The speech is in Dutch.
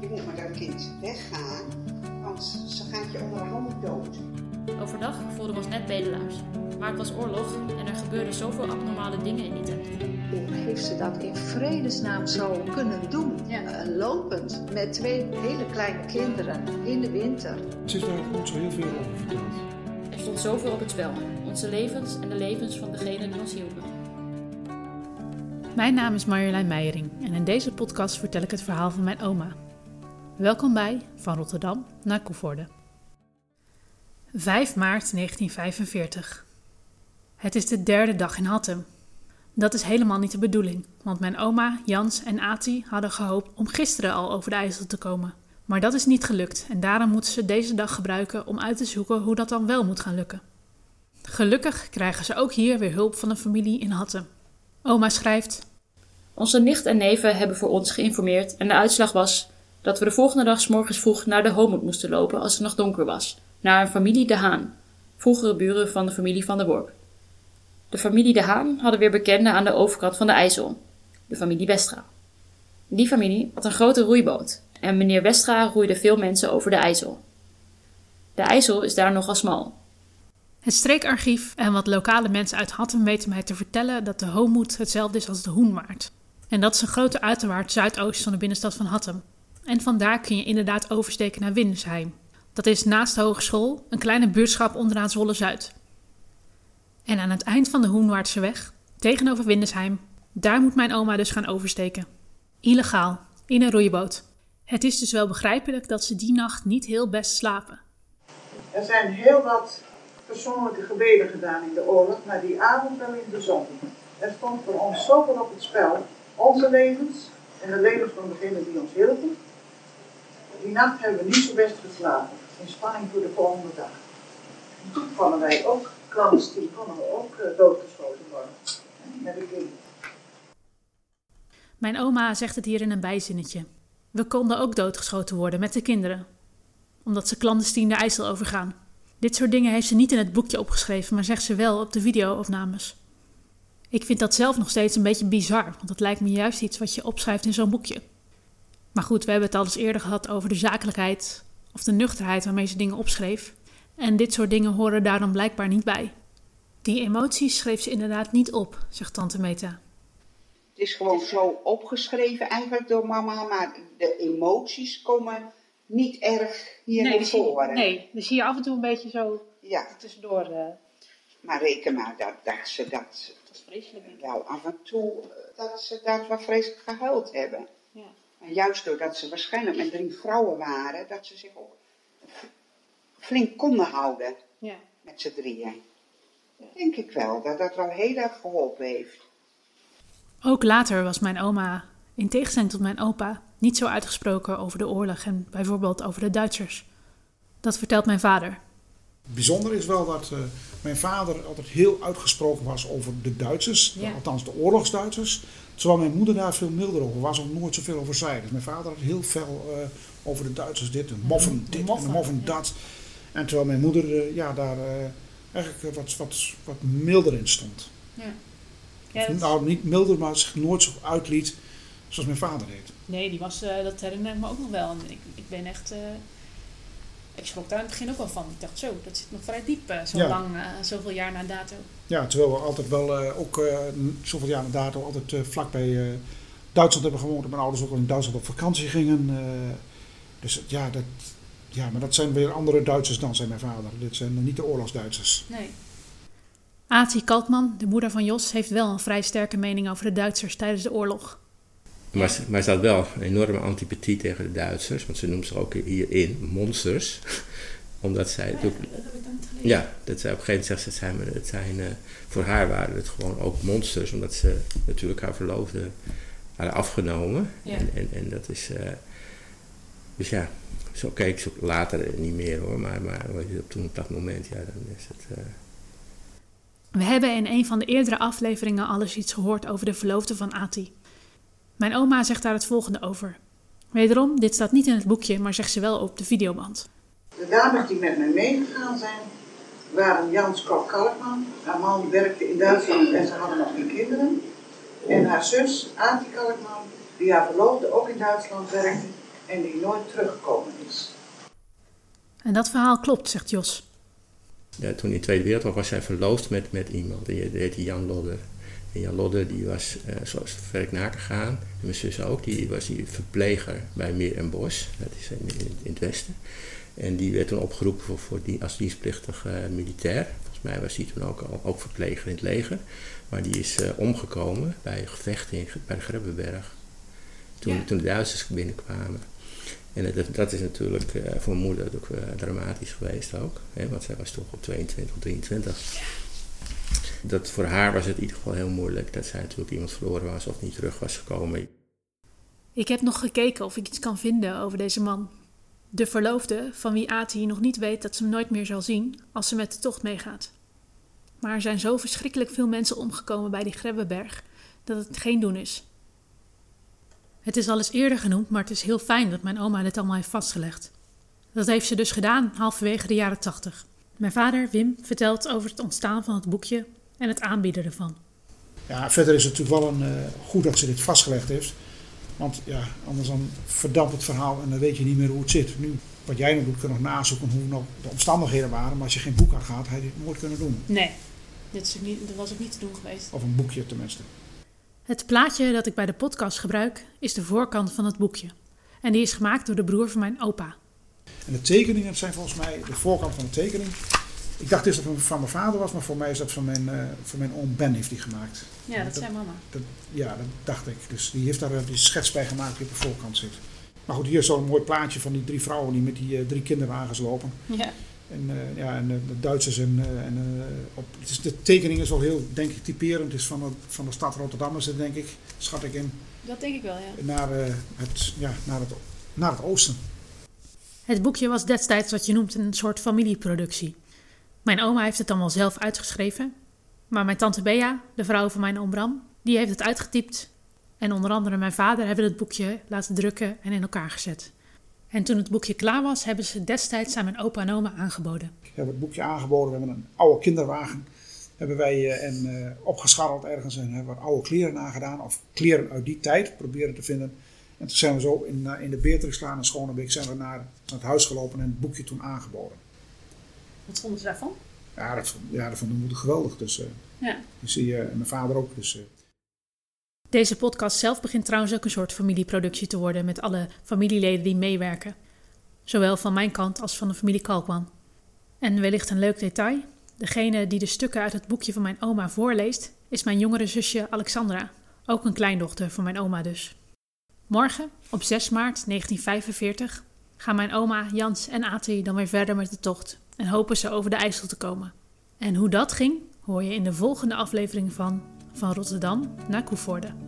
Je moet met dat kind weggaan, want ze gaat je onderhand dood. Overdag voelden we ons net bedelaars. Maar het was oorlog en er gebeurden zoveel abnormale dingen in die tijd. Hoe heeft ze dat in vredesnaam zo kunnen doen? Ja. Eh, lopend met twee hele kleine kinderen in de winter. Ze is daar niet zo heel veel over verteld. Er stond zoveel op het spel. Onze levens en de levens van degenen die ons hielpen. Mijn naam is Marjolein Meijering en in deze podcast vertel ik het verhaal van mijn oma. Welkom bij Van Rotterdam naar Koevoorde. 5 maart 1945. Het is de derde dag in Hattem. Dat is helemaal niet de bedoeling, want mijn oma, Jans en Ati hadden gehoopt om gisteren al over de IJssel te komen. Maar dat is niet gelukt en daarom moeten ze deze dag gebruiken om uit te zoeken hoe dat dan wel moet gaan lukken. Gelukkig krijgen ze ook hier weer hulp van de familie in Hattem. Oma schrijft: Onze nicht en neven hebben voor ons geïnformeerd en de uitslag was dat we de volgende dag 's morgens vroeg naar de Homoed moesten lopen als het nog donker was, naar een familie De Haan, vroegere buren van de familie Van der Worp. De familie De Haan hadden weer bekenden aan de overkant van de IJssel, de familie Westra. Die familie had een grote roeiboot en meneer Westra roeide veel mensen over de IJssel. De IJssel is daar nogal smal. Het streekarchief en wat lokale mensen uit Hattem weten mij te vertellen dat de Homoed hetzelfde is als de Hoenwaard. En dat is een grote uiterwaard zuidoost van de binnenstad van Hattem. En vandaar kun je inderdaad oversteken naar Windesheim. Dat is naast de hogeschool een kleine buurtschap onderaan Zwolle Zuid. En aan het eind van de Hoenwaardse weg, tegenover Windesheim, daar moet mijn oma dus gaan oversteken. Illegaal, in een roeiboot. Het is dus wel begrijpelijk dat ze die nacht niet heel best slapen. Er zijn heel wat persoonlijke gebeden gedaan in de oorlog, maar die avond wel in de zon. Er stond voor ons zoveel op het spel. Onze levens en de levens van degenen die ons hielpen. Die nacht hebben we niet zo best geslapen, in spanning voor de volgende dag. En toen konden wij ook, clandestien, konden we ook eh, doodgeschoten worden. Met een. Mijn oma zegt het hier in een bijzinnetje. We konden ook doodgeschoten worden met de kinderen. Omdat ze clandestien de IJssel overgaan. Dit soort dingen heeft ze niet in het boekje opgeschreven, maar zegt ze wel op de videoopnames. Ik vind dat zelf nog steeds een beetje bizar, want het lijkt me juist iets wat je opschrijft in zo'n boekje. Maar goed, we hebben het al eens eerder gehad over de zakelijkheid of de nuchterheid waarmee ze dingen opschreef. En dit soort dingen horen daar dan blijkbaar niet bij. Die emoties schreef ze inderdaad niet op, zegt tante Meta. Het is gewoon zo opgeschreven eigenlijk door mama, maar de emoties komen niet erg hier naar voren. nee, dan zie je af en toe een beetje zo Ja, tussendoor. eh, maar reken maar dat, dat ze dat dat is vreselijk. wel af en toe, eh, dat ze dat wel vreselijk gehuild hebben. En juist doordat ze waarschijnlijk met drie vrouwen waren, dat ze zich ook flink konden houden Ja. met z'n drieën. Dat denk ik wel, dat dat wel heel erg geholpen heeft. Ook later was mijn oma, in tegenstelling tot mijn opa, niet zo uitgesproken over de oorlog en bijvoorbeeld over de Duitsers. Dat vertelt mijn vader. Bijzonder is wel dat eh, mijn vader altijd heel uitgesproken was over de Duitsers, Ja. althans de oorlogsduitsers. Terwijl mijn moeder daar veel milder over was of nooit zoveel over zei. Dus mijn vader had heel veel eh, over de Duitsers dit, en moffen dit moffen, en moffen ja. dat. En terwijl mijn moeder eh, ja, daar eigenlijk wat, wat, wat milder in stond. Ja. Nou, niet milder, maar zich nooit zo uitliet zoals mijn vader deed. Nee, die was, dat herinner ik me ook nog wel. Ik, ik ben echt. Ik schrok daar in het begin ook wel van. Ik dacht zo, dat zit nog vrij diep, eh, zo Ja. lang, eh, zoveel jaar na dato. Ja, terwijl we altijd wel, eh, ook eh, zoveel jaar na dato, altijd eh, vlakbij eh, Duitsland hebben gewoond. En mijn ouders ook al in Duitsland op vakantie gingen. eh. dus ja, dat, ja, maar dat zijn weer andere Duitsers dan, zei mijn vader. Dit zijn niet de oorlogsduitsers. Nee. Ati Kalkman, de moeder van Jos, heeft wel een vrij sterke mening over de Duitsers tijdens de oorlog. Maar, ze- maar ze had wel een enorme antipathie tegen de Duitsers, want ze noemt zich ook hierin monsters. Omdat zij natuurlijk. dat heb ik dan niet gelezen. Ja, dat zij op een gegeven moment zegt ze, het zijn, het zijn eh, voor haar waren het gewoon ook monsters, omdat ze natuurlijk haar verloofde hadden afgenomen. Ja. En, en, en dat is. eh, dus ja, zo keek ze later niet meer hoor, maar, maar weet je, op toen op dat moment, ja, dan is het. eh, We hebben in een van de eerdere afleveringen alles iets gehoord over de verloofde van Ati. Mijn oma zegt daar het volgende over. Wederom, dit staat niet in het boekje, maar zegt ze wel op de videoband. De dames die met mij meegegaan zijn, waren Jans Kok Kalkman. Haar man werkte in Duitsland en ze hadden nog geen kinderen. En haar zus, Ati Kalkman, die haar verloofde ook in Duitsland werkte. en die nooit teruggekomen is. En dat verhaal klopt, zegt Jos. Ja, toen in de Tweede Wereldoorlog was zij verloofd met, met iemand, die, die heette Jan Lodder. En Jan Lodder die was, uh, zoals ver naar gegaan, en mijn zus ook, die was die verpleger bij Meer en Bos, dat is in, in, het westen. En die werd toen opgeroepen voor, voor die, als dienstplichtig uh, militair. Volgens mij was hij toen ook, al, ook verpleger in het leger. Maar die is uh, omgekomen bij een gevecht in, bij de Grebbeberg. Toen, ja. toen de Duitsers binnenkwamen. En dat, dat is natuurlijk uh, voor mijn moeder ook dramatisch geweest ook. Hè, want zij was toch op 22, 23. Dat voor haar was het in ieder geval heel moeilijk dat zij natuurlijk iemand verloren was of niet terug was gekomen. Ik heb nog gekeken of ik iets kan vinden over deze man. De verloofde, van wie Ati nog niet weet dat ze hem nooit meer zal zien als ze met de tocht meegaat. Maar er zijn zo verschrikkelijk veel mensen omgekomen bij die Grebbeberg dat het geen doen is. Het is al eens eerder genoemd, maar het is heel fijn dat mijn oma dit allemaal heeft vastgelegd. Dat heeft ze dus gedaan halverwege de jaren tachtig. Mijn vader, Wim, vertelt over het ontstaan van het boekje en het aanbieden ervan. Ja, verder is het natuurlijk wel een, uh, goed dat ze dit vastgelegd heeft. Want ja, anders dan verdampt het verhaal en dan weet je niet meer hoe het zit. Nu, wat jij nog doet, kun je nog nazoeken hoe nog de omstandigheden waren. Maar als je geen boek aan gaat, had je dit nooit kunnen doen. Nee, dit is niet, dat was ook niet te doen geweest. Of een boekje tenminste. Het plaatje dat ik bij de podcast gebruik is de voorkant van het boekje. En die is gemaakt door de broer van mijn opa. En de tekeningen zijn volgens mij de voorkant van de tekening. Ik dacht eerst dat het van mijn vader was, maar voor mij is dat van mijn, uh, van mijn oom Ben heeft die gemaakt. Ja, dat, dat zijn mama. Dat, ja, dat dacht ik. Dus die heeft daar die schets bij gemaakt die op de voorkant zit. Maar goed, hier is zo'n mooi plaatje van die drie vrouwen die met die uh, drie kinderwagens lopen. Ja. En, uh, ja, en de Duitsers en, en op, het is, de tekening is wel heel, denk ik, typerend. Het is van de, van de stad Rotterdam is het, denk ik, schat ik in. Dat denk ik wel, ja. Naar, het, ja, naar, het, naar het oosten. Het boekje was destijds wat je noemt een soort familieproductie. Mijn oma heeft het dan wel zelf uitgeschreven. Maar mijn tante Bea, de vrouw van mijn oom Bram, die heeft het uitgetypt. En onder andere mijn vader hebben het boekje laten drukken en in elkaar gezet. En toen het boekje klaar was, hebben ze destijds aan mijn opa en oma aangeboden. We hebben het boekje aangeboden, we hebben een oude kinderwagen hebben wij uh, en, uh, opgescharreld ergens en hebben wat oude kleren nagedaan. Of kleren uit die tijd proberen te vinden. En toen zijn we zo in, uh, in de Beatrixlaan in Schonebeek zijn we naar het huis gelopen en het boekje toen aangeboden. Wat vonden ze daarvan? Ja, dat, ja, dat vonden we geweldig. Dus, uh, ja. die, uh, en mijn vader ook. Dus, uh. Deze podcast zelf begint trouwens ook een soort familieproductie te worden met alle familieleden die meewerken. Zowel van mijn kant als van de familie Kalkman. En wellicht een leuk detail. Degene die de stukken uit het boekje van mijn oma voorleest, is mijn jongere zusje Alexandra. Ook een kleindochter van mijn oma dus. Morgen, op 6 maart 1945, gaan mijn oma, Jans en Ati dan weer verder met de tocht en hopen ze over de IJssel te komen. En hoe dat ging, hoor je in de volgende aflevering van Van Rotterdam naar Koevoorde.